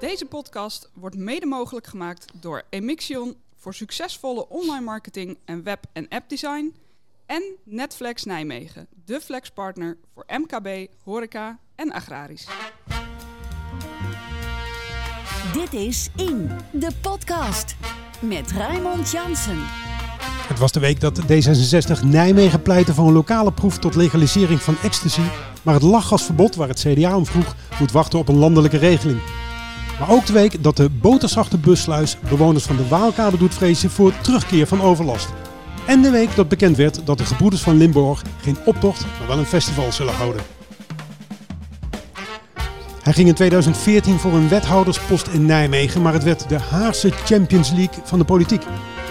Deze podcast wordt mede mogelijk gemaakt door Emixion voor succesvolle online marketing en web- en appdesign. En Netflex Nijmegen, de flexpartner voor MKB, horeca en agrarisch. Dit is In, de podcast. Met Raymond Jansen. Het was de week dat D66 Nijmegen pleitte voor een lokale proef tot legalisering van ecstasy. Maar het lachgasverbod, waar het CDA om vroeg, moet wachten op een landelijke regeling. Maar ook de week dat de boterzachte bussluis bewoners van de Waalkade doet vrezen voor terugkeer van overlast. En de week dat bekend werd dat de gebroeders van Limburg geen optocht, maar wel een festival zullen houden. Hij ging in 2014 voor een wethouderspost in Nijmegen, maar het werd de Haagse Champions League van de politiek.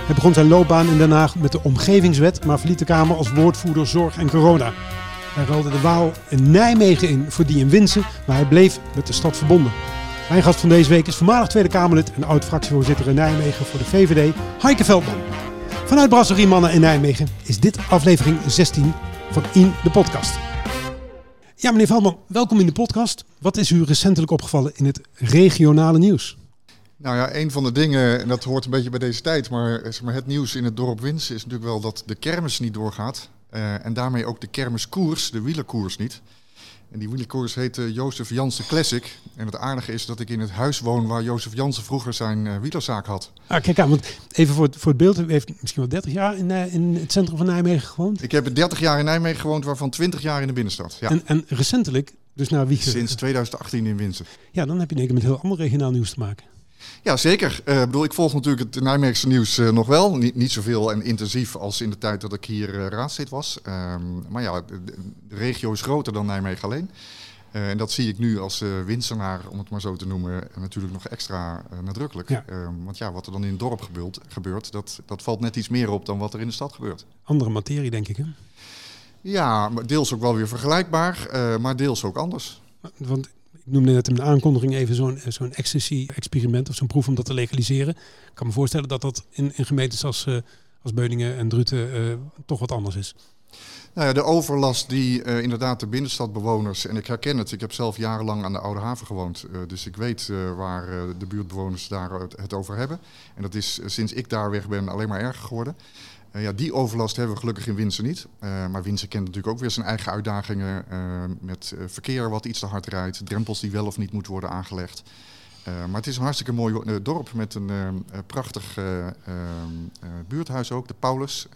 Hij begon zijn loopbaan in Den Haag met de omgevingswet, maar verliet de Kamer als woordvoerder zorg en corona. Hij ruilde de Waal in Nijmegen in voor die in Winsen, maar hij bleef met de stad verbonden. Mijn gast van deze week is voormalig Tweede Kamerlid en oud-fractievoorzitter in Nijmegen voor de VVD, Heike Veldman. Vanuit Brasserie Mannen in Nijmegen is dit aflevering 16 van In de Podcast. Ja, meneer Veldman, welkom in de podcast. Wat is u recentelijk opgevallen in het regionale nieuws? Nou ja, een van de dingen, en dat hoort een beetje bij deze tijd, maar, zeg maar het nieuws in het dorp Wins is natuurlijk wel dat de kermis niet doorgaat. Uh, en daarmee ook de kermiskoers, de wielerkoers niet. En die wielerkoers heet uh, Jozef Jansen Classic. En het aardige is dat ik in het huis woon waar Jozef Jansen vroeger zijn uh, wielerzaak had. Ah, kijk aan, want even voor het, voor het beeld. U heeft misschien wel 30 jaar in, uh, in het centrum van Nijmegen gewoond? Ik heb 30 jaar in Nijmegen gewoond, waarvan 20 jaar in de binnenstad. Ja. En, en recentelijk, dus naar wie? Sinds 2018 in Winsen. Ja, dan heb je denk ik met heel ander regionaal nieuws te maken. Ja, zeker. Uh, bedoel, ik volg natuurlijk het Nijmeegse nieuws uh, nog wel. Niet, niet zoveel en intensief als in de tijd dat ik hier uh, raadslid was. Um, maar ja, de, de, regio is groter dan Nijmegen alleen. En dat zie ik nu als winsenaar, om het maar zo te noemen, natuurlijk nog extra nadrukkelijk. Ja. want ja, wat er dan in het dorp gebeurt, gebeurt dat, dat valt net iets meer op dan wat er in de stad gebeurt. Andere materie, denk ik, hè? Ja, deels ook wel weer vergelijkbaar, maar deels ook anders. Want ik noemde net in de aankondiging even zo'n zo'n ecstasy-experiment of zo'n proef om dat te legaliseren. Ik kan me voorstellen dat dat in, in gemeentes als, als Beuningen en Druten toch wat anders is. Nou ja, de overlast die inderdaad de binnenstadbewoners, en ik herken het, ik heb zelf jarenlang aan de Oude Haven gewoond, dus ik weet waar de buurtbewoners daar het, over hebben. En dat is sinds ik daar weg ben alleen maar erger geworden. Ja, die overlast hebben we gelukkig in Winsen niet. maar Winsen kent natuurlijk ook weer zijn eigen uitdagingen met verkeer wat iets te hard rijdt, drempels die wel of niet moeten worden aangelegd. maar het is een hartstikke mooi dorp met een prachtig buurthuis ook, de Paulus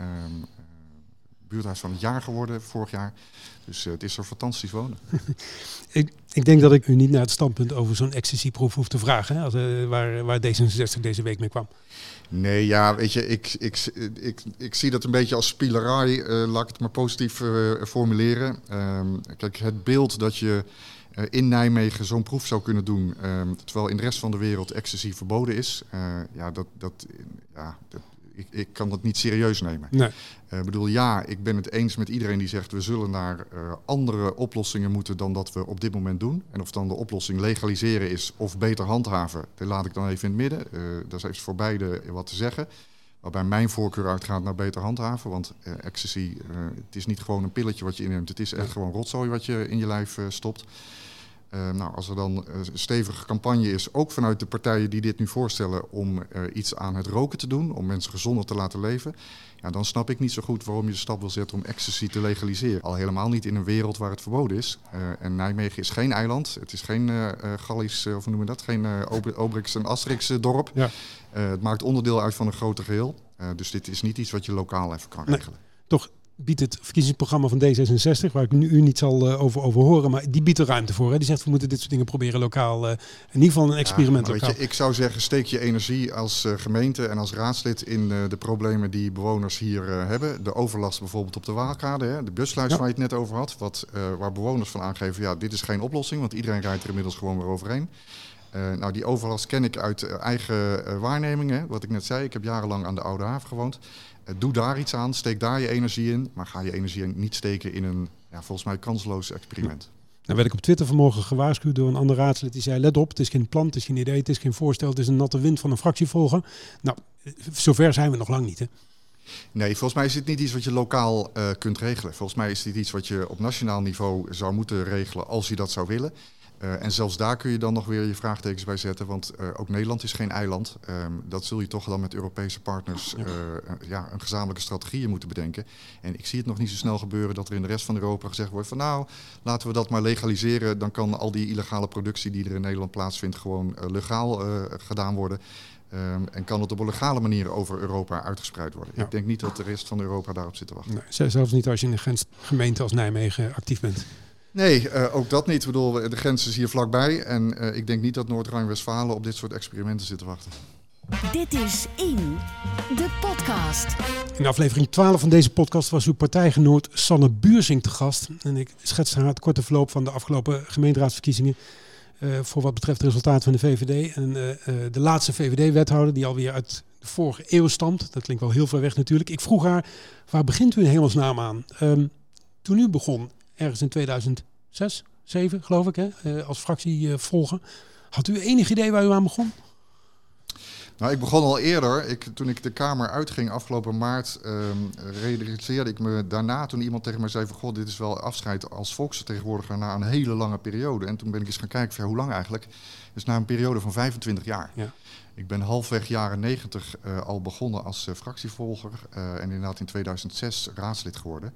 buurthuis van het jaar geworden vorig jaar. Dus uh, het is er fantastisch wonen. ik, ik, denk dat ik u niet naar het standpunt over zo'n ecstasy-proef hoef te vragen, hè, als, uh, waar, waar D66 deze week mee kwam. Nee, ja, weet je, ik, ik, ik, ik zie dat een beetje als spielerij. Uh, laat ik het maar positief formuleren. Um, kijk, het beeld dat je in Nijmegen zo'n proef zou kunnen doen, um, terwijl in de rest van de wereld ecstasy verboden is, ja, dat, dat, ja, dat, ik, ik, kan dat niet serieus nemen. Ik nee. uh, bedoel, ja, ik ben het eens met iedereen die zegt we zullen naar uh, andere oplossingen moeten dan dat we op dit moment doen. En of dan de oplossing legaliseren is of beter handhaven, dat laat ik dan even in het midden. Uh, dat heeft voor beide wat te zeggen. Waarbij mijn voorkeur uitgaat naar beter handhaven. Want ecstasy, het is niet gewoon een pilletje wat je inneemt. Het is echt gewoon rotzooi wat je in je lijf stopt. Uh, nou, als er dan een stevige campagne is, ook vanuit de partijen die dit nu voorstellen, om uh, iets aan het roken te doen, om mensen gezonder te laten leven, ja, dan snap ik niet zo goed waarom je de stap wil zetten om ecstasy te legaliseren. Al helemaal niet in een wereld waar het verboden is. Uh, en Nijmegen is geen eiland, het is geen Gallisch, of hoe noemen we dat, geen Obrix en Asterix dorp. Ja. het maakt onderdeel uit van een groter geheel. dus dit is niet iets wat je lokaal even kan regelen. Nee, toch biedt het verkiezingsprogramma van D66, waar ik nu u niet zal uh, over, over horen, maar die biedt er ruimte voor. Hè? Die zegt we moeten dit soort dingen proberen lokaal, uh, in ieder geval een experiment ja, lokaal. Je, ik zou zeggen, steek je energie als uh, gemeente en als raadslid in de problemen die bewoners hier hebben. De overlast bijvoorbeeld op de Waalkade, hè? de busluis ja. waar je het net over had, wat, waar bewoners van aangeven, ja, dit is geen oplossing, want iedereen rijdt er inmiddels gewoon weer overheen. Uh, nou, die overlast ken ik uit eigen uh, waarnemingen. Wat ik net zei, ik heb jarenlang aan de Oude Haven gewoond. Doe daar iets aan, steek daar je energie in. Maar ga je energie niet steken in een, ja, volgens mij, kansloos experiment. Nou werd ik op Twitter vanmorgen gewaarschuwd door een andere raadslid. Die zei, let op, het is geen plan, het is geen idee, het is geen voorstel. Het is een natte wind van een fractievolger. Nou, zover zijn we nog lang niet, hè? Nee, volgens mij is dit niet iets wat je lokaal uh, kunt regelen. Volgens mij is dit iets wat je op nationaal niveau zou moeten regelen als je dat zou willen. Uh, en zelfs daar kun je dan nog weer je vraagtekens bij zetten, want uh, ook Nederland is geen eiland. Um, dat zul je toch dan met Europese partners ja. Uh, ja, een gezamenlijke strategie moeten bedenken. En ik zie het nog niet zo snel gebeuren dat er in de rest van Europa gezegd wordt van nou, laten we dat maar legaliseren. Dan kan al die illegale productie die er in Nederland plaatsvindt gewoon legaal gedaan worden. Um, en kan het op een legale manier over Europa uitgespreid worden. Ja. Ik denk niet dat de rest van Europa daarop zit te wachten. Nee, zelfs niet als je in een gemeente als Nijmegen actief bent. Nee, uh, ook dat niet. Ik bedoel, de grens is hier vlakbij. En uh, ik denk niet dat Noord-Rijn-Westfalen op dit soort experimenten zit te wachten. Dit is In, de podcast. In aflevering 12 van deze podcast was uw partijgenoot Sanne Buursing te gast. En ik schets haar het korte verloop van de afgelopen gemeenteraadsverkiezingen. Uh, voor wat betreft het resultaat van de VVD. En de laatste VVD-wethouder, die alweer uit de vorige eeuw stamt. Dat klinkt wel heel ver weg natuurlijk. Ik vroeg haar, waar begint u in hemelsnaam aan? Um, toen u begon ergens in 2006, 7 geloof ik, hè, uh, als fractievolger. Had u enig idee waar u aan begon? Nou, ik begon al eerder. Ik, toen ik de Kamer uitging afgelopen maart, um, realiseerde ik me daarna toen iemand tegen mij zei van... ...god, dit is wel afscheid als volksvertegenwoordiger na een hele lange periode. En toen ben ik eens gaan kijken van, ja, hoe lang eigenlijk? Dus na een periode van 25 jaar. Ja. Ik ben halfweg jaren 90 uh, al begonnen als uh, fractievolger uh, en inderdaad in 2006 raadslid geworden.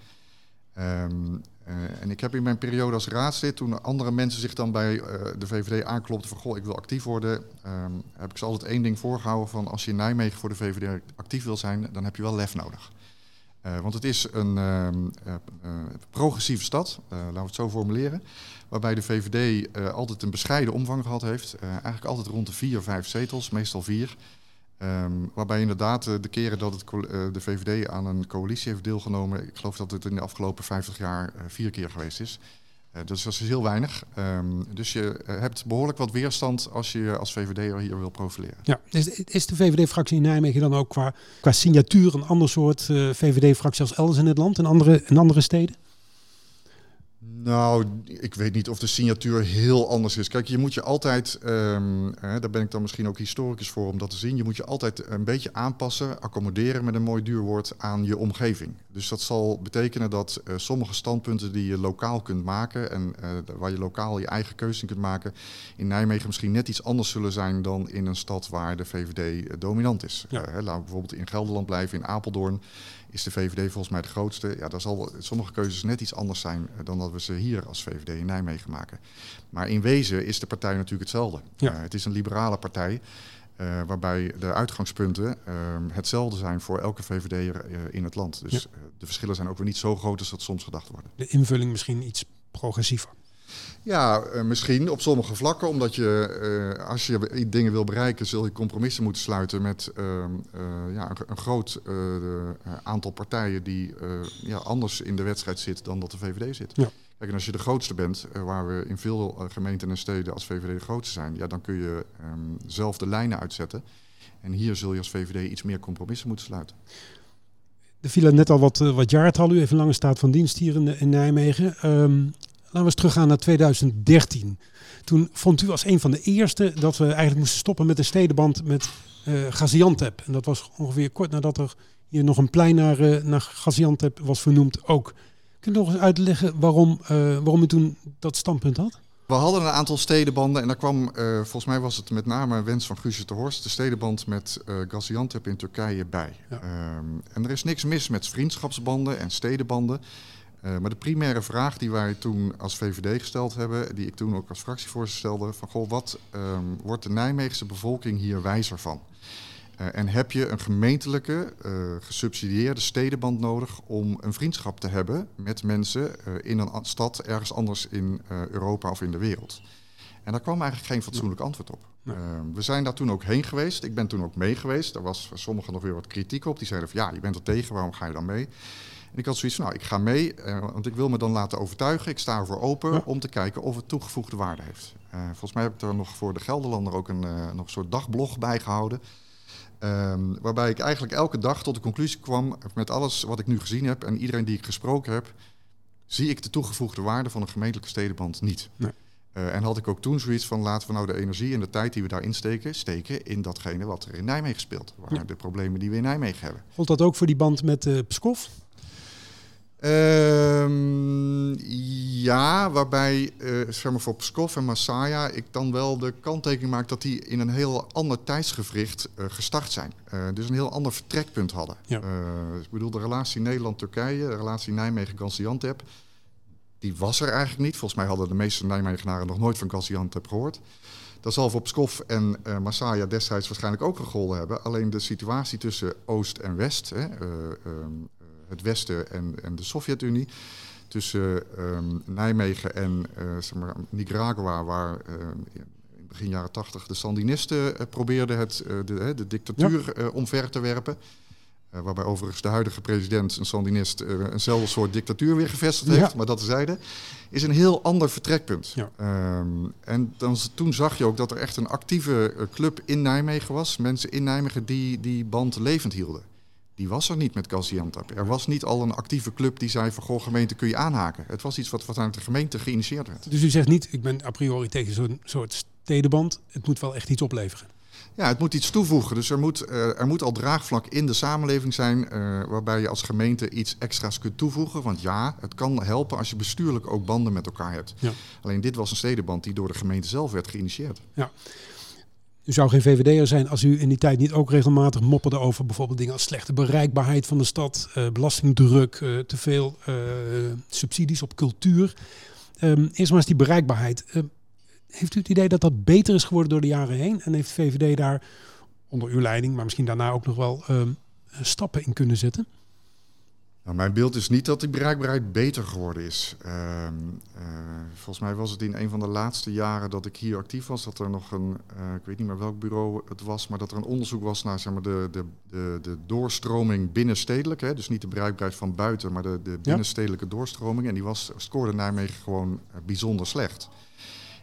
Um, uh, en ik heb in mijn periode als raadslid, toen andere mensen zich dan bij uh, de VVD aanklopten van goh, ik wil actief worden, um, heb ik ze altijd één ding voorgehouden van als je in Nijmegen voor de VVD actief wil zijn, dan heb je wel lef nodig. Uh, want het is een progressieve stad, laten we het zo formuleren, waarbij de VVD altijd een bescheiden omvang gehad heeft. eigenlijk altijd rond de vier, vijf zetels, meestal vier. Um, waarbij inderdaad uh, de keren dat het, uh, de VVD aan een coalitie heeft deelgenomen, ik geloof dat het in de afgelopen 50 jaar uh, vier keer geweest is. dus dat is heel weinig. Um, dus je hebt behoorlijk wat weerstand als je als VVD hier wil profileren. Ja, is, is de VVD-fractie in Nijmegen dan ook qua, qua signatuur een ander soort VVD-fractie als elders in het land, in andere, in andere steden? Nou, ik weet niet of de signatuur heel anders is. Kijk, je moet je altijd, um, hè, daar ben ik dan misschien ook historicus voor om dat te zien, je moet je altijd een beetje aanpassen, accommoderen met een mooi duur woord aan je omgeving. Dus dat zal betekenen dat uh, sommige standpunten die je lokaal kunt maken en uh, waar je lokaal je eigen keuze in kunt maken, in Nijmegen misschien net iets anders zullen zijn dan in een stad waar de VVD uh, dominant is. Ja. laten we bijvoorbeeld in Gelderland blijven, in Apeldoorn is de VVD volgens mij de grootste. Ja, daar zal sommige keuzes net iets anders zijn eh, dan dat we ze hier als VVD in Nijmegen maken. Maar in wezen is de partij natuurlijk hetzelfde. Ja. Uh, het is een liberale partij. Uh, waarbij de uitgangspunten uh, hetzelfde zijn voor elke VVD'er in het land. Dus ja. de verschillen zijn ook weer niet zo groot als dat soms gedacht wordt. De invulling misschien iets progressiever. Ja, uh, misschien op sommige vlakken, omdat je uh, als je dingen wil bereiken, zul je compromissen moeten sluiten met uh, ja, een, een groot aantal partijen die ja, anders in de wedstrijd zit dan dat de VVD zit. Ja. Kijk, en als je de grootste bent, waar we in veel gemeenten en steden als VVD de grootste zijn, ja, dan kun je um, zelf de lijnen uitzetten. En hier zul je als VVD iets meer compromissen moeten sluiten. Er vielen net al wat, wat jaartallen, u even lange staat van dienst hier in, in Nijmegen. Um, Laten we eens teruggaan naar 2013. Toen vond u als een van de eerste dat we eigenlijk moesten stoppen met de stedenband met uh, Gaziantep. En dat was ongeveer kort nadat er hier nog een plein naar, uh, naar Gaziantep was vernoemd ook. Kunt u nog eens uitleggen waarom, uh, waarom u toen dat standpunt had? We hadden een aantal stedenbanden en daar kwam, uh, volgens mij was het met name een wens van Guusje de Horst, de stedenband met uh, Gaziantep in Turkije bij. Ja. Um, en er is niks mis met vriendschapsbanden en stedenbanden. Uh, maar de primaire vraag die wij toen als VVD gesteld hebben, die ik toen ook als fractievoorzitter stelde, van goh, wat um, wordt de Nijmeegse bevolking hier wijzer van? Uh, en heb je een gemeentelijke, uh, gesubsidieerde stedenband nodig om een vriendschap te hebben met mensen in een stad ergens anders in Europa of in de wereld? En daar kwam eigenlijk geen fatsoenlijk antwoord op. Nee. we zijn daar toen ook heen geweest. Ik ben toen ook mee geweest. Daar was sommigen nog weer wat kritiek op. Die zeiden van ja, je bent er tegen, waarom ga je dan mee? En ik had zoiets van, nou, ik ga mee, uh, want ik wil me dan laten overtuigen. Ik sta ervoor open ja. om te kijken of het toegevoegde waarde heeft. Uh, volgens mij heb ik er nog voor de Gelderlander ook een, uh, nog een soort dagblog bij gehouden. Um, waarbij ik eigenlijk elke dag tot de conclusie kwam, met alles wat ik nu gezien heb en iedereen die ik gesproken heb, zie ik de toegevoegde waarde van een gemeentelijke stedenband niet. Nee. Uh, en had ik ook toen zoiets van laten we nou de energie en de tijd die we daarin steken, steken in datgene wat er in Nijmegen speelt. Waar ja. de problemen die we in Nijmegen hebben. Gold dat ook voor die band met uh, Pskov? Ehm, ja, waarbij uh, zeg maar voor Pskov en Masaya ik dan wel de kanttekening maak dat die in een heel ander tijdsgevricht uh, gestart zijn. Uh, dus een heel ander vertrekpunt hadden. Ja. ik bedoel, de relatie Nederland-Turkije, de relatie Nijmegen-Gaziantep, die was er eigenlijk niet. Volgens mij hadden de meeste Nijmegenaren nog nooit van Gaziantep gehoord. Dat zal voor Pskov en uh, Masaya destijds waarschijnlijk ook gegolden hebben. Alleen de situatie tussen Oost en West, hè, um, het Westen en, en de Sovjet-Unie. Tussen um, Nijmegen en uh, zeg maar, Nicaragua, waar uh, in begin jaren tachtig de Sandinisten uh, probeerden het, de, de, dictatuur ja. omver te werpen. waarbij overigens de huidige president, een Sandinist, eenzelfde soort dictatuur weer gevestigd heeft. Ja. Maar dat zeiden, is een heel ander vertrekpunt. Ja. Um, en dan, toen zag je ook dat er echt een actieve club in Nijmegen was. Mensen in Nijmegen die die band levend hielden die was er niet met Gaziantep. Er was niet al een actieve club die zei van goh, gemeente kun je aanhaken. Het was iets wat vanuit de gemeente geïnitieerd werd. Dus u zegt niet, ik ben a priori tegen zo'n soort stedenband. Het moet wel echt iets opleveren. Ja, het moet iets toevoegen. Dus er moet, uh, er moet al draagvlak in de samenleving zijn uh, waarbij je als gemeente iets extra's kunt toevoegen. Want ja, het kan helpen als je bestuurlijk ook banden met elkaar hebt. Ja. Alleen dit was een stedenband die door de gemeente zelf werd geïnitieerd. Ja. U zou geen VVD'er zijn als u in die tijd niet ook regelmatig mopperde over bijvoorbeeld dingen als slechte bereikbaarheid van de stad, uh, belastingdruk, uh, te veel uh, subsidies op cultuur. Um, eerst maar eens die bereikbaarheid. Uh, heeft u het idee dat dat beter is geworden door de jaren heen? En heeft VVD daar onder uw leiding, maar misschien daarna ook nog wel um, stappen in kunnen zetten? Nou, mijn beeld is niet dat die bereikbaarheid beter geworden is. Uh, uh, volgens mij was het in een van de laatste jaren dat ik hier actief was, dat er nog een, uh, ik weet niet meer welk bureau het was, maar dat er een onderzoek was naar zeg maar, de, de, de, de doorstroming binnenstedelijk. Hè? Dus niet de bereikbaarheid van buiten, maar de, de binnenstedelijke ja. doorstroming. En die was, scoorde Nijmegen gewoon eh, bijzonder slecht.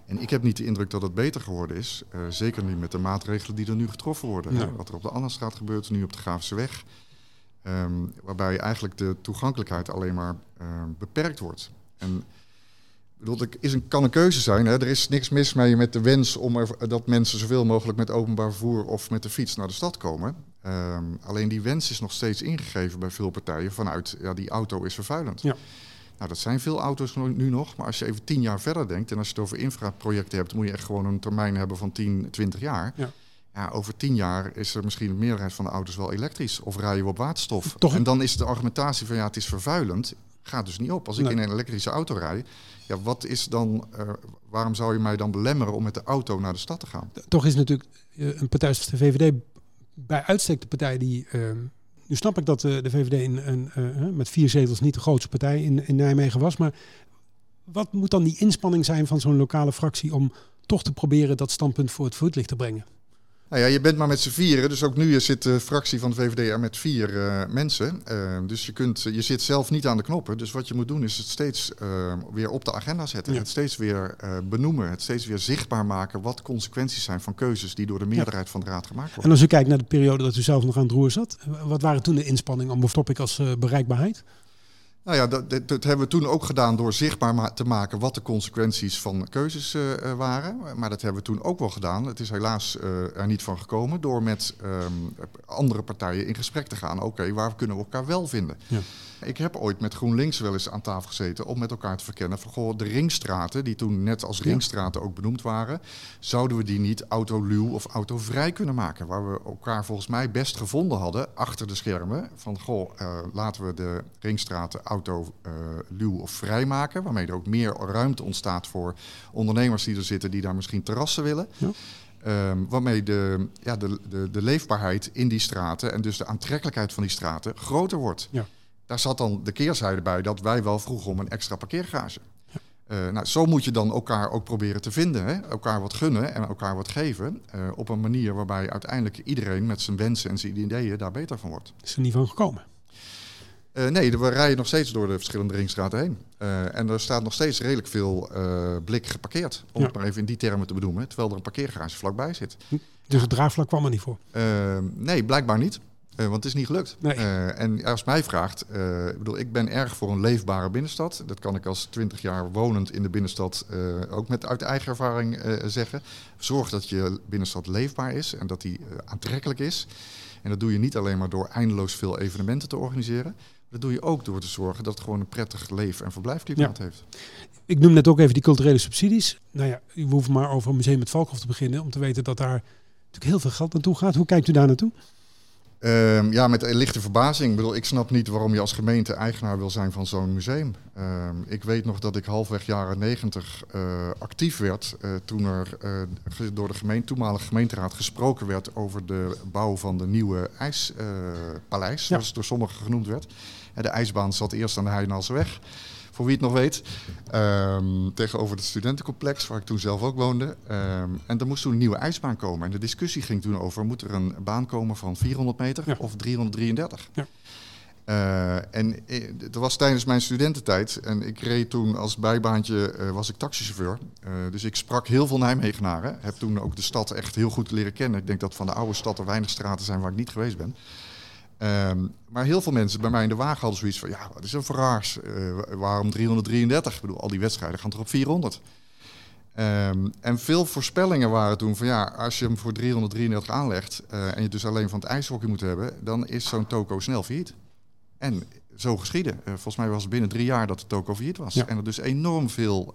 En ik heb niet de indruk dat het beter geworden is. Uh, zeker niet met de maatregelen die er nu getroffen worden. Ja. Wat er op de Annastraat gebeurt, nu op de Graafse Weg. Um, waarbij eigenlijk de toegankelijkheid alleen maar uh, beperkt wordt. En bedoel, er is een, kan een keuze zijn. Hè? Er is niks mis mee met de wens om er, dat mensen zoveel mogelijk met openbaar vervoer of met de fiets naar de stad komen. Um, alleen die wens is nog steeds ingegeven bij veel partijen vanuit ja, die auto is vervuilend. Ja. Nou, dat zijn veel auto's nu nog, maar als je even tien jaar verder denkt en als je het over infraprojecten hebt, moet je echt gewoon een termijn hebben van 10, 20 jaar. Ja ja, over tien jaar is er misschien de meerderheid van de auto's wel elektrisch of rijden we op waterstof. Toch? En dan is de argumentatie van ja, het is vervuilend, gaat dus niet op. Als ik in een elektrische auto rijd, ja, wat is dan, uh, waarom zou je mij dan belemmeren om met de auto naar de stad te gaan? Toch is natuurlijk uh, een partij als de VVD bij uitstek de partij die. Uh, nu snap ik dat de VVD in, een, met vier zetels niet de grootste partij in, in Nijmegen was, maar wat moet dan die inspanning zijn van zo'n lokale fractie om toch te proberen dat standpunt voor het voetlicht te brengen? Nou ja, je bent maar met z'n vieren. Dus ook nu zit de fractie van de VVD er met vier uh, mensen. Uh, dus je, kunt, je zit zelf niet aan de knoppen. Dus wat je moet doen is het steeds uh, weer op de agenda zetten. Ja. Het steeds weer benoemen. Het steeds weer zichtbaar maken wat consequenties zijn van keuzes die door de meerderheid ja. van de Raad gemaakt worden. En als u kijkt naar de periode dat u zelf nog aan het roer zat. Wat waren toen de inspanningen om bijvoorbeeld als bereikbaarheid? Nou ja, dat, dat, hebben we toen ook gedaan door zichtbaar te maken wat de consequenties van keuzes uh, waren. Maar dat hebben we toen ook wel gedaan. Het is helaas uh, er niet van gekomen door met um, andere partijen in gesprek te gaan. Oké, waar kunnen we elkaar wel vinden? Ja. Ik heb ooit met GroenLinks wel eens aan tafel gezeten om met elkaar te verkennen van goh, de ringstraten, die toen net als ringstraten ook benoemd waren, zouden we die niet autoluw of autovrij kunnen maken? Waar we elkaar volgens mij best gevonden hadden achter de schermen van goh, uh, laten we de ringstraten autoluw uh, of vrij maken, waarmee er ook meer ruimte ontstaat voor ondernemers die er zitten die daar misschien terrassen willen. Ja. Um, waarmee de, ja, de, de, de leefbaarheid in die straten en dus de aantrekkelijkheid van die straten groter wordt. Ja. Daar zat dan de keerzijde bij dat wij wel vroegen om een extra parkeergarage. Uh, nou, zo moet je dan elkaar ook proberen te vinden. Hè? Elkaar wat gunnen en elkaar wat geven. Uh, op een manier waarbij uiteindelijk iedereen met zijn wensen en zijn ideeën daar beter van wordt. Is er niet van gekomen? Uh, nee, we rijden nog steeds door de verschillende ringstraten heen. en er staat nog steeds redelijk veel blik geparkeerd. Om ja. het maar even in die termen te benoemen. Terwijl er een parkeergarage vlakbij zit. Dus het draagvlak kwam er niet voor? nee, blijkbaar niet. Uh, want het is niet gelukt. Nee. Uh, en als mij vraagt, uh, ik bedoel, ik ben erg voor een leefbare binnenstad. Dat kan ik als 20 jaar wonend in de binnenstad ook met uit eigen ervaring zeggen. Zorg dat je binnenstad leefbaar is en dat die aantrekkelijk is. En dat doe je niet alleen maar door eindeloos veel evenementen te organiseren. Dat doe je ook door te zorgen dat het gewoon een prettig leef- en verblijfklimaat heeft. Ik noem net ook even die culturele subsidies. Nou ja, u hoeft maar over een museum met Valkhof te beginnen om te weten dat daar natuurlijk heel veel geld naartoe gaat. Hoe kijkt u daar naartoe? Ehm, ja, met een lichte verbazing. Ik, bedoel, ik snap niet waarom je als gemeente eigenaar wil zijn van zo'n museum. Ehm, ik weet nog dat ik halfweg jaren negentig uh, actief werd uh, toen er uh, door de gemeente, toenmalige gemeenteraad gesproken werd over de bouw van de nieuwe ijspaleis, ja. zoals het door sommigen genoemd werd. De ijsbaan zat eerst aan de Heidenhalseweg voor wie het nog weet. Um, tegenover het studentencomplex, waar ik toen zelf ook woonde. Um, en er moest toen een nieuwe ijsbaan komen. En de discussie ging toen over, moet er een baan komen van 400 meter ja. of 333? Ja. Uh, en dat was tijdens mijn studententijd. En ik reed toen als bijbaantje, uh, was ik taxichauffeur. Uh, dus ik sprak heel veel Nijmegenaren. Heb toen ook de stad echt heel goed leren kennen. Ik denk dat van de oude stad er weinig straten zijn waar ik niet geweest ben. Um, maar heel veel mensen bij mij in de wagen hadden zoiets van... ja, wat is er voor raars? Uh, waarom 333? Ik bedoel, al die wedstrijden gaan toch op 400? Um, en veel voorspellingen waren toen van... ja, als je hem voor 333 aanlegt... Uh, en je dus alleen van het ijshockey moet hebben... dan is zo'n toko snel failliet. En zo geschieden. Uh, volgens mij was het binnen drie jaar dat de toko failliet was. Ja. En er dus enorm veel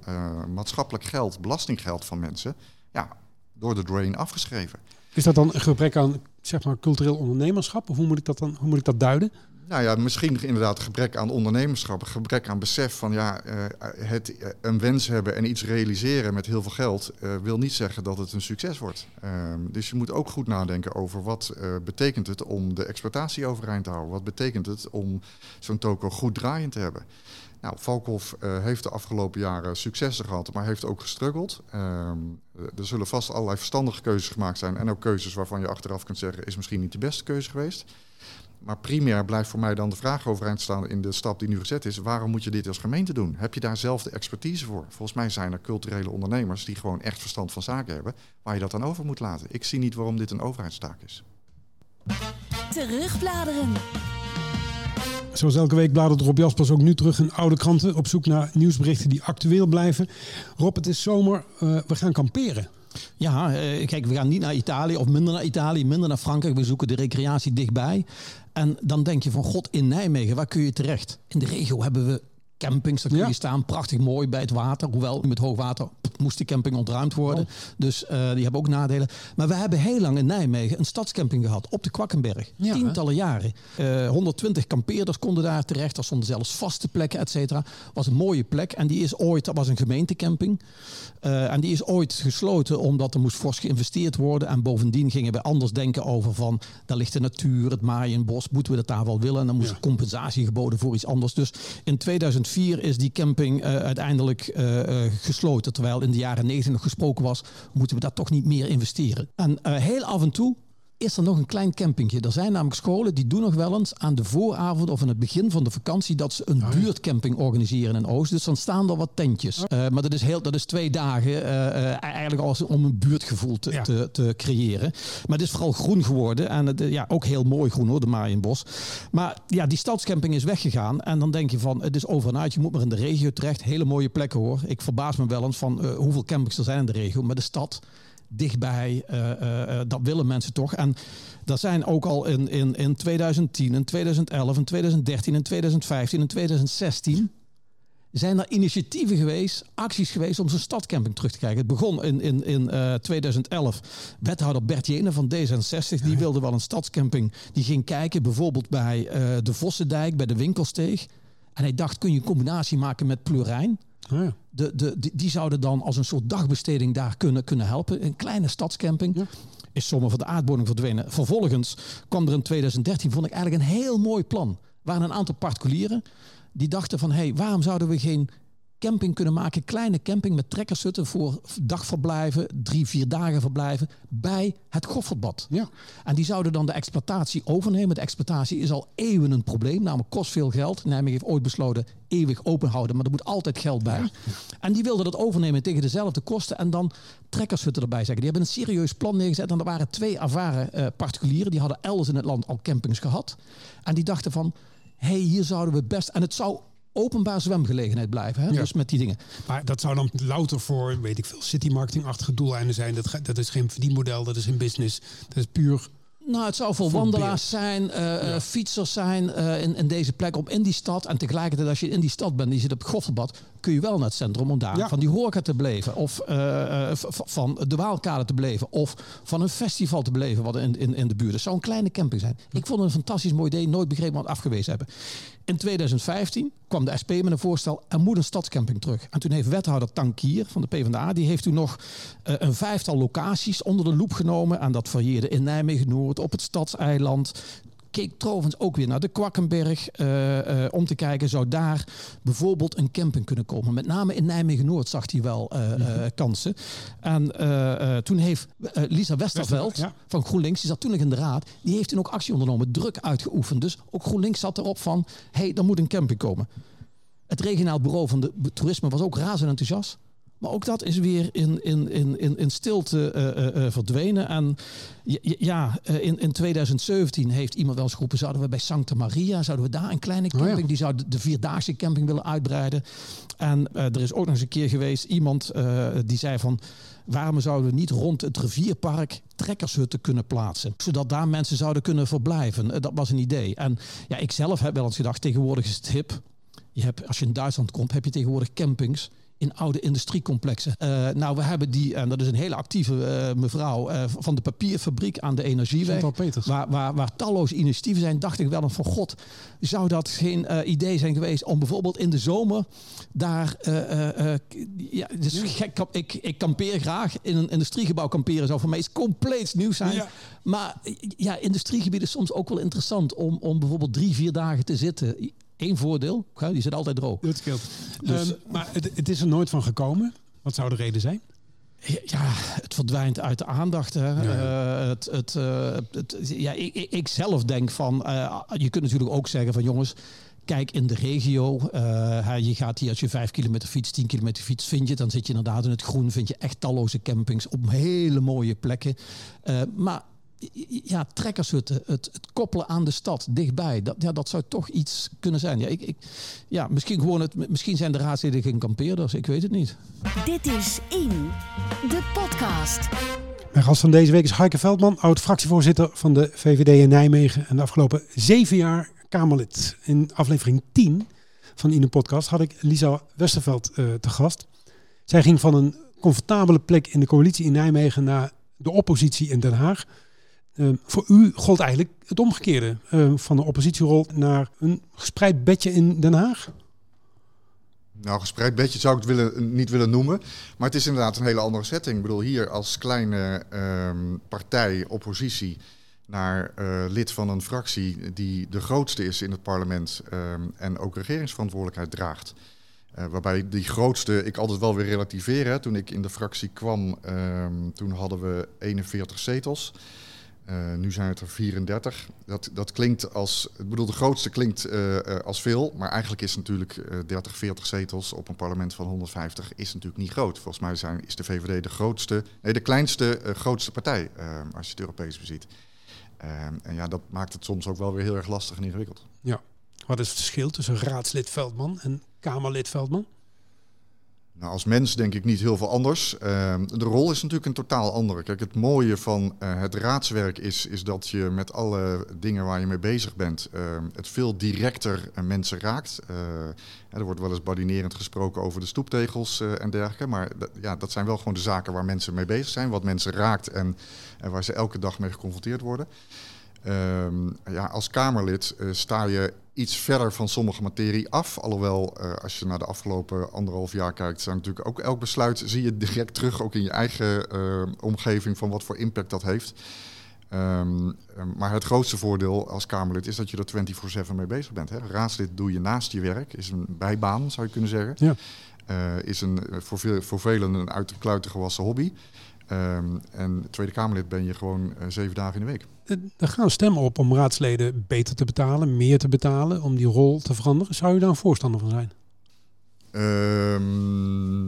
maatschappelijk geld, belastinggeld van mensen... ja, door de drain afgeschreven. Is dat dan een gebrek aan zeg maar, cultureel ondernemerschap? Of hoe moet ik dat dan hoe moet ik dat duiden? Nou ja, misschien inderdaad gebrek aan ondernemerschap, gebrek aan besef van ja, uh, het uh, een wens hebben en iets realiseren met heel veel geld uh, wil niet zeggen dat het een succes wordt. Ehm, dus je moet ook goed nadenken over wat betekent het om de exploitatie overeind te houden? Wat betekent het om zo'n toko goed draaiend te hebben? Nou, Valkhof uh, heeft de afgelopen jaren successen gehad, maar heeft ook gestruggeld. Um, er zullen vast allerlei verstandige keuzes gemaakt zijn en ook keuzes waarvan je achteraf kunt zeggen, is misschien niet de beste keuze geweest. Maar primair blijft voor mij dan de vraag overeind staan in de stap die nu gezet is. Waarom moet je dit als gemeente doen? Heb je daar zelf de expertise voor? Volgens mij zijn er culturele ondernemers die gewoon echt verstand van zaken hebben, waar je dat dan over moet laten. Ik zie niet waarom dit een overheidstaak is. Terugbladeren. Zoals elke week bladert Rob Jaspers ook nu terug in oude kranten op zoek naar nieuwsberichten die actueel blijven. Rob, het is zomer, uh, we gaan kamperen. Ja, uh, kijk, we gaan niet naar Italië of minder naar Italië, minder naar Frankrijk. We zoeken de recreatie dichtbij. En dan denk je van god, in Nijmegen, waar kun je terecht? In de regio hebben we campings, daar kun je ja. staan, prachtig mooi bij het water. Hoewel met hoogwater moest die camping ontruimd worden. Oh. Dus uh, die hebben ook nadelen. Maar we hebben heel lang in Nijmegen een stadscamping gehad op de Kwakkenberg. Ja, Tientallen hè? jaren. Uh, 120 kampeerders konden daar terecht. Er stonden zelfs vaste plekken, et cetera. Was een mooie plek. En die is ooit, dat was een gemeentecamping. Uh, en die is ooit gesloten omdat er moest fors geïnvesteerd worden. En bovendien gingen we anders denken over van... daar ligt de natuur, het maaienbos. Moeten we dat daar wel willen? En dan moest ja. compensatie geboden voor iets anders. Dus in 2004 is die camping uh, uiteindelijk uh, gesloten. Terwijl in de jaren 90 nog gesproken was... moeten we daar toch niet meer investeren. En heel af en toe is er nog een klein campingje. Er zijn namelijk scholen die doen nog wel eens aan de vooravond of in het begin van de vakantie dat ze een oh, ja. buurtcamping organiseren in Oost. Dus dan staan er wat tentjes. Oh. Uh, maar dat is, heel, dat is twee dagen uh, uh, eigenlijk als om een buurtgevoel te, ja. te, te, creëren. Maar het is vooral groen geworden en het, ja, ook heel mooi groen hoor, de Maaienbos. Maar ja, die stadscamping is weggegaan en dan denk je van het is overnight, je moet maar in de regio terecht. Hele mooie plekken hoor. Ik verbaas me wel eens van hoeveel campings er zijn in de regio, maar de stad dichtbij. Uh, uh, dat willen mensen toch. En dat zijn ook al in, in, in 2010, in 2011, in 2013, in 2015, in 2016 zijn er initiatieven geweest, acties geweest om zo'n stadcamping terug te krijgen. Het begon in, in, in uh, 2011. Wethouder Bert Jene van D66, die wilde wel een stadscamping. Die ging kijken bijvoorbeeld bij uh, de Vossendijk, bij de Winkelsteeg. En hij dacht, kun je een combinatie maken met Plurijn? Oh ja. de, de, die, die, zouden dan als een soort dagbesteding daar kunnen, kunnen helpen. Een kleine stadscamping. Ja. Is zomaar van de aardbodem verdwenen. Vervolgens kwam er in 2013, vond ik eigenlijk een heel mooi plan. Er waren een aantal particulieren die dachten van... hé, hey, waarom zouden we geen camping kunnen maken. Kleine camping met trekkershutten voor dagverblijven, drie, vier dagen verblijven bij het Goffertbad. Ja. En die zouden dan de exploitatie overnemen. De exploitatie is al eeuwen een probleem, namelijk kost veel geld. Nijmegen heeft ooit besloten eeuwig open houden, maar er moet altijd geld bij. Ja. En die wilden dat overnemen tegen dezelfde kosten en dan trekkershutten erbij zeggen. Die hebben een serieus plan neergezet en er waren twee ervaren uh, particulieren, die hadden elders in het land al campings gehad. En die dachten van, hé, hey, hier zouden we best... En het zou openbaar zwemgelegenheid blijven. Hè? Ja. Dus met die dingen. Maar dat zou dan louter voor, weet ik veel, citymarketing-achtige doeleinden zijn. Dat, dat is geen verdienmodel, dat is geen business. Dat is puur Nou, het zou voor wandelaars zijn, eh, eh, fietsers zijn eh, in, in deze plek om in die stad. En tegelijkertijd, als je in die stad bent, die zit op het Gofferbad, kun je wel naar het centrum om daar Ja. van die horeca te beleven. Of eh, eh, van de Waalkade te beleven. Of van een festival te beleven wat in, in, in de buurt. Het zou een kleine camping zijn. Ik vond het een fantastisch mooi idee, nooit begrepen wat afgewezen hebben. In 2015 kwam de SP met een voorstel, er moet een stadscamping terug. En toen heeft wethouder Tankier van de PvdA, die heeft toen nog eh, een vijftal locaties onder de loep genomen. En dat varieerde in Nijmegen-Noord, op het Stadseiland. Keek trouwens ook weer naar de Kwakkenberg eh, eh, om te kijken, zou daar bijvoorbeeld een camping kunnen komen. Met name in Nijmegen-Noord zag hij wel eh, eh, kansen. En toen heeft Lisa Westerveld ja. van GroenLinks, die zat toen nog in de raad, die heeft toen ook actie ondernomen, druk uitgeoefend. Dus ook GroenLinks zat erop van, hé, hey, er moet een camping komen. Het regionaal bureau van de toerisme was ook razend enthousiast. Maar ook dat is weer in, in, in, in, in stilte eh, eh, eh, verdwenen. En ja, in, in 2017 heeft iemand wel eens geroepen... zouden we bij Santa Maria, zouden we daar een kleine Oh ja. camping... die zou de, Vierdaagse camping willen uitbreiden. En er is ook nog eens een keer geweest iemand die zei van... waarom zouden we niet rond het rivierpark trekkershutten kunnen plaatsen? Zodat daar mensen zouden kunnen verblijven. Dat was een idee. En ja, ik zelf heb wel eens gedacht, tegenwoordig is het hip... Je hebt, als je in Duitsland komt, heb je tegenwoordig campings in oude industriecomplexen. Eh, nou, we hebben die, en dat is een hele actieve eh, mevrouw eh, van de papierfabriek aan de Energieweg. Waar, waar, waar talloze initiatieven zijn, dacht ik wel eens van god, zou dat geen idee zijn geweest om bijvoorbeeld in de zomer daar, ja, dus gek, ik, ik kampeer graag, in een industriegebouw kamperen zou voor mij iets compleets nieuws zijn. Ja. Maar ja, industriegebieden is soms ook wel interessant om, om bijvoorbeeld drie, vier dagen te zitten. Eén voordeel, die zit altijd droog. Dat scheelt. Dus- Ehm, maar het, het is er nooit van gekomen. Wat zou de reden zijn? Ja, het verdwijnt uit de aandacht. Hè. Eh, het, het, eh, het, ja, ik, ik- zelf denk van, eh, je kunt natuurlijk ook zeggen van jongens, kijk in de regio. je gaat hier als je vijf kilometer fiets, tien kilometer fiets, vind je, dan zit je inderdaad in het groen, vind je echt talloze campings op hele mooie plekken. Maar ja, trekkershutten, het, het koppelen aan de stad dichtbij, dat, ja, dat zou toch iets kunnen zijn. Ja, ik, ik, ja misschien, gewoon het, misschien zijn de raadsleden geen kampeerders, ik weet het niet. Dit is In, de podcast. Mijn gast van deze week is Heike Veldman, oud-fractievoorzitter van de VVD in Nijmegen. En de afgelopen zeven jaar Kamerlid. In aflevering 10 van In de podcast had ik Lisa Westerveld eh, te gast. Zij ging van een comfortabele plek in de coalitie in Nijmegen naar de oppositie in Den Haag. Eh, voor u gold eigenlijk het omgekeerde. eh, van een oppositierol naar een gespreid bedje in Den Haag. Nou, gespreid bedje zou ik het willen, niet willen noemen. Maar het is inderdaad een hele andere setting. Ik bedoel, hier als kleine ehm, partij, oppositie, naar eh, lid van een fractie die de grootste is in het parlement ehm, en ook regeringsverantwoordelijkheid draagt. Eh, waarbij die grootste, ik altijd wel weer relativeer. Hè. Toen ik in de fractie kwam, ehm, toen hadden we 41 zetels. Eh, nu zijn het er 34. Dat, dat klinkt als, ik bedoel, de grootste klinkt eh, eh, als veel, maar eigenlijk is natuurlijk eh 30, 40 zetels op een parlement van 150 is natuurlijk niet groot. Volgens mij zijn, is de VVD de grootste, nee, de kleinste grootste partij als je het Europees beziet. En ja, dat maakt het soms ook wel weer heel erg lastig en ingewikkeld. Wat is het verschil tussen raadslid Veldman en Kamerlid Veldman? Nou, als mens denk ik niet heel veel anders. Ehm, de rol is natuurlijk een totaal andere. Kijk, het mooie van eh, het raadswerk is, is dat je met alle dingen waar je mee bezig bent, ehm, het veel directer eh, mensen raakt. Eh, er wordt wel eens badinerend gesproken over de stoeptegels en dergelijke. Maar ja, dat zijn wel gewoon de zaken waar mensen mee bezig zijn, wat mensen raakt en waar ze elke dag mee geconfronteerd worden. Ehm, ja, als Kamerlid eh, sta je iets verder van sommige materie af. Alhoewel, eh, als je naar de afgelopen anderhalf jaar kijkt, zijn natuurlijk ook elk besluit zie je direct terug, ook in je eigen eh, omgeving, van wat voor impact dat heeft. Ehm, maar het grootste voordeel als Kamerlid is dat je er 24-7 mee bezig bent. Hè. Raadslid doe je naast je werk, is een bijbaan zou je kunnen zeggen. Ja. Is een, voor, veel, voor velen een uit de kluiten gewassen hobby. Ehm, en Tweede Kamerlid ben je gewoon eh, zeven dagen in de week. Eh, Er gaan stemmen op om raadsleden beter te betalen, meer te betalen, om die rol te veranderen. Zou u daar een voorstander van zijn? Ehm,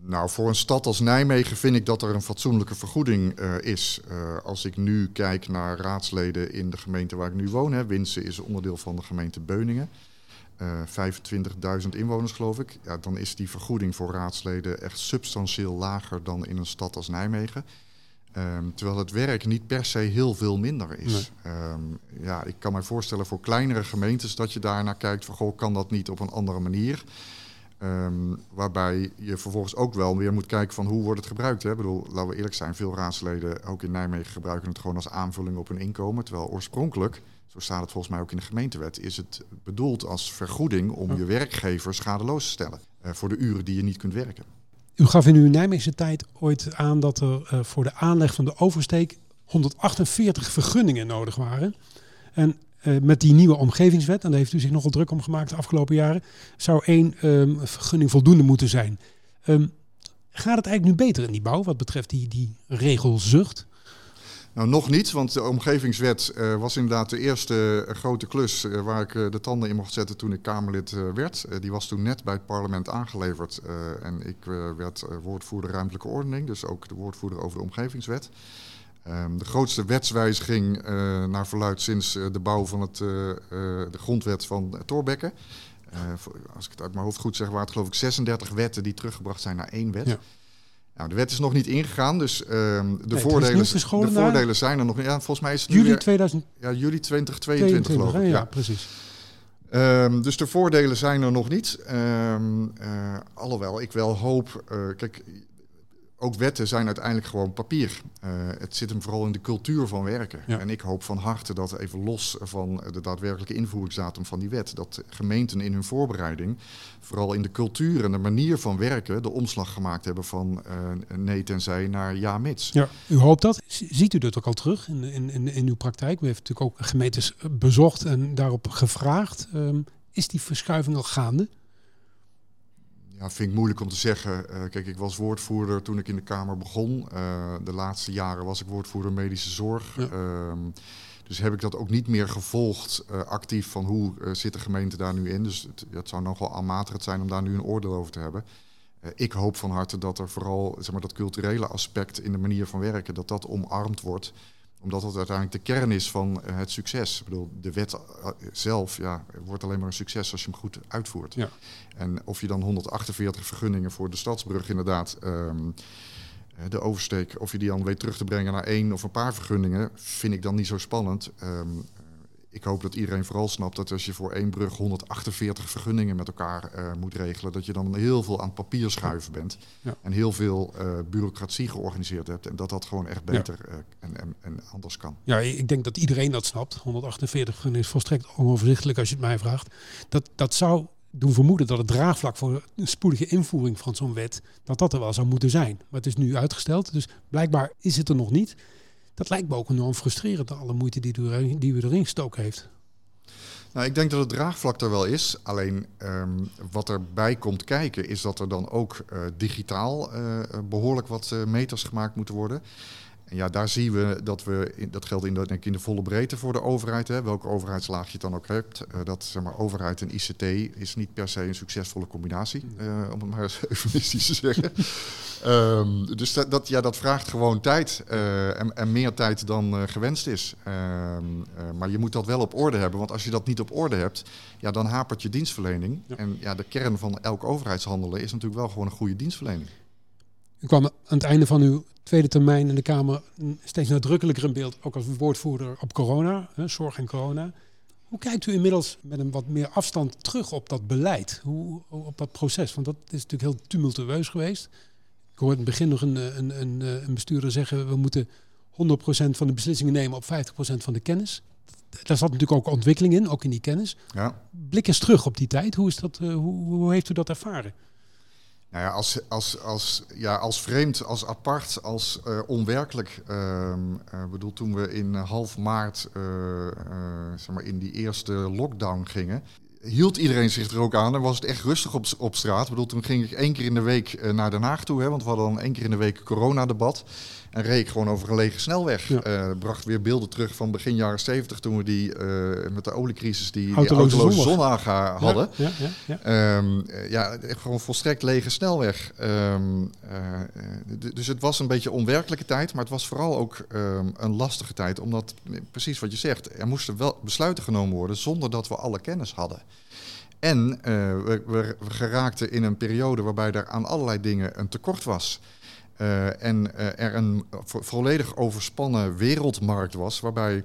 nou, voor een stad als Nijmegen vind ik dat er een fatsoenlijke vergoeding eh, is. Als ik nu kijk naar raadsleden in de gemeente waar ik nu woon, hè, Winsen is onderdeel van de gemeente Beuningen. Eh 25.000 inwoners geloof ik. Ja, dan is die vergoeding voor raadsleden echt substantieel lager dan in een stad als Nijmegen. Ehm, terwijl het werk niet per se heel veel minder is. Ehm, ja, ik kan me voorstellen voor kleinere gemeentes dat je daarnaar kijkt van goh, kan dat niet op een andere manier? Ehm, waarbij je vervolgens ook wel weer moet kijken van hoe wordt het gebruikt. Hè? Ik bedoel, laten we eerlijk zijn, veel raadsleden, ook in Nijmegen, gebruiken het gewoon als aanvulling op hun inkomen. Terwijl oorspronkelijk, zo staat het volgens mij ook in de gemeentewet, is het bedoeld als vergoeding om je werkgever schadeloos te stellen. Uh, voor de uren die je niet kunt werken. U gaf in uw Nijmeegse tijd ooit aan dat er uh, voor de aanleg van de oversteek 148 vergunningen nodig waren. En uh, met die nieuwe omgevingswet, en daar heeft u zich nogal druk om gemaakt de afgelopen jaren, zou één um, vergunning voldoende moeten zijn. Um, gaat het eigenlijk nu beter in die bouw wat betreft die, die regelzucht? Nou, nog niet, want de omgevingswet uh, was inderdaad de eerste uh, grote klus uh, waar ik de tanden in mocht zetten toen ik Kamerlid werd. die was toen net bij het parlement aangeleverd en ik werd woordvoerder ruimtelijke ordening, dus ook de woordvoerder over de omgevingswet. Um, de grootste wetswijziging naar verluid sinds de bouw van het, de grondwet van Torbekke. als ik het uit mijn hoofd goed zeg, waren het geloof ik 36 wetten die teruggebracht zijn naar één wet. Ja. Nou, de wet is nog niet ingegaan, dus uh, de, nee, voordelen, de voordelen zijn er nog niet. Ja, volgens mij is het juli 2000. Ja, juli 2022 geloof ik. Ja, ja. precies. Um, dus de voordelen zijn er nog niet. Um, uh, alhoewel ik wel hoop, uh, kijk, ook wetten zijn uiteindelijk gewoon papier. Uh, het zit hem vooral in de cultuur van werken. Ja. En ik hoop van harte dat even los van de daadwerkelijke invoeringsdatum van die wet, dat gemeenten in hun voorbereiding, vooral in de cultuur en de manier van werken, de omslag gemaakt hebben van uh, nee tenzij naar ja mits. Ja, u hoopt dat. Ziet u dat ook al terug in, in, in, in uw praktijk? U heeft natuurlijk ook gemeentes bezocht en daarop gevraagd. Um, is die verschuiving al gaande? Ja, vind ik moeilijk om te zeggen. Uh, kijk, ik was woordvoerder toen ik in de Kamer begon. Uh, de laatste jaren was ik woordvoerder medische zorg. Ja. Uh, dus heb ik dat ook niet meer gevolgd uh, actief van hoe zit de gemeente daar nu in. Dus het, het zou nogal aanmatigend zijn om daar nu een oordeel over te hebben. ik hoop van harte dat er vooral zeg maar, dat culturele aspect in de manier van werken, dat dat omarmd wordt omdat dat uiteindelijk de kern is van uh, het succes. Ik bedoel, de wet uh, zelf ja, wordt alleen maar een succes als je hem goed uitvoert. Ja. En of je dan 148 vergunningen voor de stadsbrug inderdaad, um, de oversteek, of je die dan weet terug te brengen naar één of een paar vergunningen, vind ik dan niet zo spannend. Um, ik hoop dat iedereen vooral snapt dat als je voor één brug 148 vergunningen met elkaar uh, moet regelen, dat je dan heel veel aan papier schuiven bent. Ja. En heel veel uh, bureaucratie georganiseerd hebt. En dat dat gewoon echt beter ja. uh, en, en, en, anders kan. Ja, ik denk dat iedereen dat snapt. 148 vergunningen is volstrekt onoverzichtelijk als je het mij vraagt. Dat, dat zou doen vermoeden dat het draagvlak voor een spoedige invoering van zo'n wet, dat dat er wel zou moeten zijn. Maar het is nu uitgesteld, dus blijkbaar is het er nog niet. Dat lijkt me ook enorm frustrerend, alle moeite die u, die erin gestoken heeft. Nou, ik denk dat het draagvlak er wel is. Alleen um, wat erbij komt kijken is dat er dan ook uh, digitaal uh, behoorlijk wat uh, meters gemaakt moeten worden. En ja, daar zien we dat we, dat geldt in de, denk ik in de volle breedte voor de overheid, hè, welke overheidslaag je het dan ook hebt. Uh, dat zeg maar, overheid en ICT is niet per se een succesvolle combinatie, uh, om het maar eens eufemistisch te zeggen. um, dus dat, dat, ja, dat vraagt gewoon tijd uh, en, en, meer tijd dan gewenst is. Um, maar je moet dat wel op orde hebben, want als je dat niet op orde hebt, ja, dan hapert je dienstverlening. Ja. En ja, de kern van elk overheidshandelen is natuurlijk wel gewoon een goede dienstverlening. U kwam aan het einde van uw tweede termijn in de Kamer steeds nadrukkelijker in beeld, ook als woordvoerder op corona, hè, zorg en corona. Hoe kijkt u inmiddels met een wat meer afstand terug op dat beleid, hoe, op dat proces? Want dat is natuurlijk heel tumultueus geweest. Ik hoorde in het begin nog een, een, een, een bestuurder zeggen, we moeten 100% van de beslissingen nemen op 50% van de kennis. Daar zat natuurlijk ook ontwikkeling in, ook in die kennis. Ja. Blik eens terug op die tijd. Hoe, is dat, uh, hoe, hoe heeft u dat ervaren? Nou ja, als, als, als, ja, als vreemd, als apart, als uh, onwerkelijk. Uh, uh, bedoel, toen we in half maart zeg maar in die eerste lockdown gingen, hield iedereen zich er ook aan en was het echt rustig op, op straat. Ik bedoel, toen ging ik één keer in de week naar Den Haag toe, hè, want we hadden dan één keer in de week coronadebat. En reed ik gewoon over een lege snelweg. Ja. Uh, bracht weer beelden terug van begin jaren 70 toen we die uh, met de oliecrisis die autoloze, die autoloze hadden. Ja, ja, ja, ja. Um, ja, gewoon volstrekt lege snelweg. Um, uh, dus het was een beetje onwerkelijke tijd, maar het was vooral ook um, een lastige tijd. Omdat, precies wat je zegt, er moesten wel besluiten genomen worden zonder dat we alle kennis hadden. En we, we, we, geraakten in een periode waarbij er aan allerlei dingen een tekort was. Uh, en uh, er een vo volledig overspannen wereldmarkt was, waarbij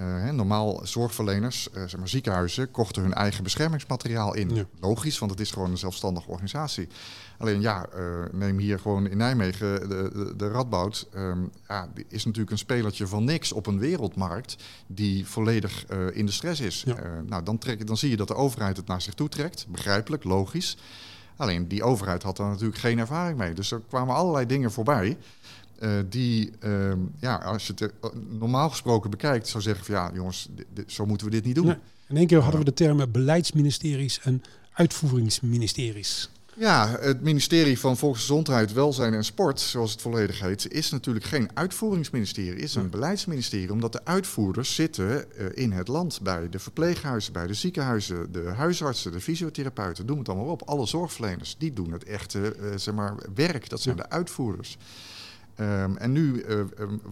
uh, normaal zorgverleners, zeg maar ziekenhuizen, kochten hun eigen beschermingsmateriaal in. Ja. Logisch, want het is gewoon een zelfstandige organisatie. Alleen ja, neem hier gewoon in Nijmegen de, de, de Radboud. Um, ja, die is natuurlijk een spelertje van niks op een wereldmarkt die volledig in de stress is. Ja. nou, dan, trek, dan zie je dat de overheid het naar zich toe trekt. Begrijpelijk, logisch. Alleen die overheid had daar natuurlijk geen ervaring mee. Dus er kwamen allerlei dingen voorbij. Uh, die, uh, ja, als je het uh, normaal gesproken bekijkt, zou zeggen van ja, jongens, zo moeten we dit niet doen. In één keer hadden we de termen beleidsministeries en uitvoeringsministeries. Ja, het ministerie van Volksgezondheid, Welzijn en Sport, zoals het volledig heet, is natuurlijk geen uitvoeringsministerie, is een beleidsministerie, omdat de uitvoerders zitten uh, in het land bij de verpleeghuizen, bij de ziekenhuizen, de huisartsen, de fysiotherapeuten, noem het allemaal op. Alle zorgverleners, die doen het echte uh, zeg maar, werk, dat zijn ja. de uitvoerders. Um, en nu uh,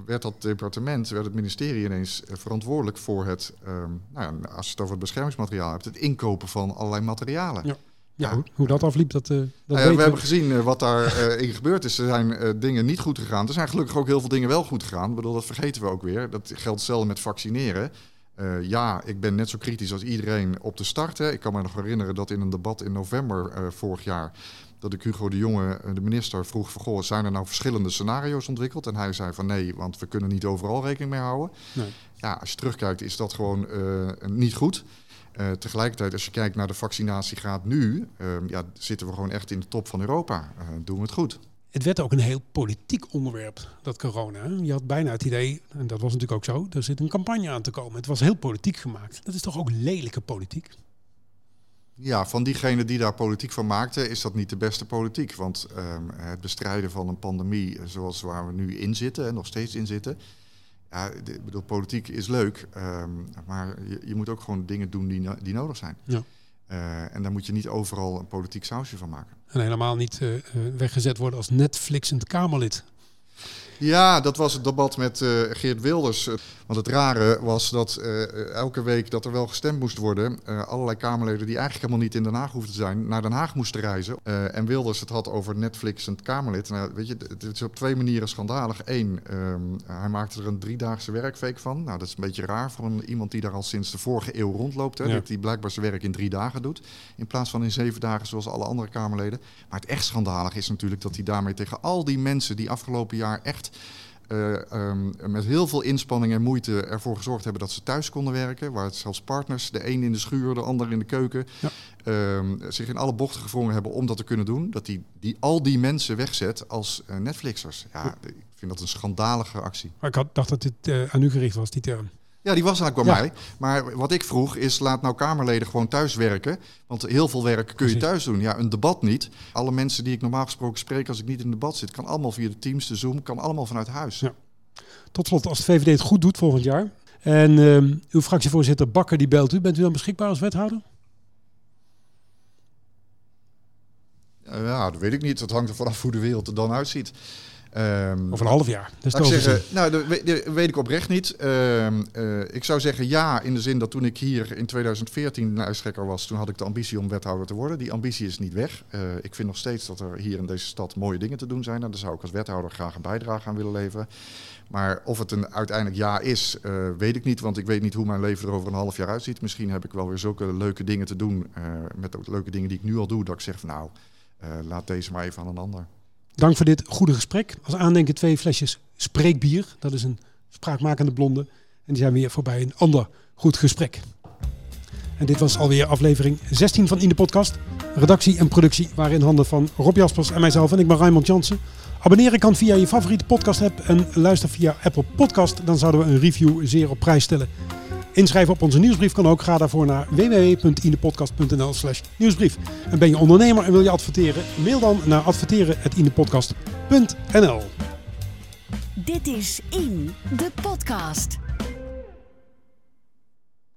werd dat departement, werd het ministerie ineens verantwoordelijk voor het, um, nou ja, als je het over het beschermingsmateriaal hebt, het inkopen van allerlei materialen. Ja. Ja, hoe, hoe dat afliep, dat, uh, dat uh, we hebben gezien uh, wat daarin in gebeurd is. Er zijn dingen niet goed gegaan. Er zijn gelukkig ook heel veel dingen wel goed gegaan. Ik bedoel, dat vergeten we ook weer. Dat geldt hetzelfde met vaccineren. ja, ik ben net zo kritisch als iedereen op de start. Hè. Ik kan me nog herinneren dat in een debat in november vorig jaar... dat ik Hugo de Jonge, de minister, vroeg van... Goh, zijn er nou verschillende scenario's ontwikkeld? En hij zei van nee, want we kunnen niet overal rekening mee houden. Nee. Ja, als je terugkijkt is dat gewoon niet goed... Uh, tegelijkertijd, als je kijkt naar de vaccinatiegraad nu, uh, ja, zitten we gewoon echt in de top van Europa. Uh, doen we het goed. Het werd ook een heel politiek onderwerp, dat corona. Je had bijna het idee, en dat was natuurlijk ook zo, er zit een campagne aan te komen. Het was heel politiek gemaakt. Dat is toch ook lelijke politiek? Ja, van diegenen die daar politiek van maakten, is dat niet de beste politiek. Want ehm, het bestrijden van een pandemie zoals waar we nu in zitten en nog steeds in zitten, ja, ik bedoel, politiek is leuk, um, maar je, je, moet ook gewoon dingen doen die, die nodig zijn. Ja. Uh, en daar moet je niet overal een politiek sausje van maken. En helemaal niet uh, weggezet worden als Netflixend Kamerlid. Ja, dat was het debat met uh, Geert Wilders. Want het rare was dat uh, elke week dat er wel gestemd moest worden, uh, allerlei Kamerleden die eigenlijk helemaal niet in Den Haag hoefden te zijn, naar Den Haag moesten reizen. en Wilders het had over Netflix en het Kamerlid. Nou, weet je, het is op twee manieren schandalig. Eén, um, hij maakte er een driedaagse werkweek van. Nou, dat is een beetje raar voor een, iemand die daar al sinds de vorige eeuw rondloopt. Hè, ja. Dat hij blijkbaar zijn werk in drie dagen doet, in plaats van in zeven dagen zoals alle andere Kamerleden. Maar het echt schandalig is natuurlijk dat hij daarmee tegen al die mensen die afgelopen jaar echt uh, um, met heel veel inspanning en moeite ervoor gezorgd hebben dat ze thuis konden werken. Waar het zelfs partners, de een in de schuur, de ander in de keuken, ja. um, zich in alle bochten gevrongen hebben om dat te kunnen doen. Dat die, die al die mensen wegzet als uh, Netflixers. Ja, ik vind dat een schandalige actie. Maar ik had, dacht dat dit uh, aan u gericht was, die term. Ja, die was eigenlijk bij ja. mij. Maar wat ik vroeg is, laat nou Kamerleden gewoon thuis werken. Want heel veel werk kun je thuis doen. Ja, een debat niet. Alle mensen die ik normaal gesproken spreek als ik niet in een debat zit... kan allemaal via de Teams, de Zoom, kan allemaal vanuit huis. Ja. Tot slot, als de VVD het goed doet volgend jaar... en uh, uw fractievoorzitter Bakker die belt u... bent u dan beschikbaar als wethouder? Ja, dat weet ik niet. Dat hangt er vanaf hoe de wereld er dan uitziet. Um, of een half jaar. Dat is zeggen, nou, dat weet, ik oprecht niet. Um, uh, ik zou zeggen ja, in de zin dat toen ik hier in 2014 lijsttrekker was, toen had ik de ambitie om wethouder te worden. Die ambitie is niet weg. Uh, ik vind nog steeds dat er hier in deze stad mooie dingen te doen zijn. En daar zou ik als wethouder graag een bijdrage aan willen leveren. Maar of het een uiteindelijk ja is, uh, weet ik niet. Want ik weet niet hoe mijn leven er over een half jaar uitziet. Misschien heb ik wel weer zulke leuke dingen te doen. met ook leuke dingen die ik nu al doe. Dat ik zeg van nou, laat deze maar even aan een ander. Dank voor dit goede gesprek. Als aandenken twee flesjes spreekbier. Dat is een spraakmakende blonde. En die zijn weer voorbij een ander goed gesprek. En dit was alweer aflevering 16 van In de Podcast. Redactie en productie waren in handen van Rob Jaspers en mijzelf. En ik ben Raymond Jansen. Abonneren kan via je favoriete podcast app en luister via Apple Podcast. Dan zouden we een review zeer op prijs stellen. Inschrijven op onze nieuwsbrief kan ook. Ga daarvoor naar www.inepodcast.nl slash nieuwsbrief. En ben je ondernemer en wil je adverteren? Mail dan naar adverteren.inepodcast.nl Dit is In, de podcast.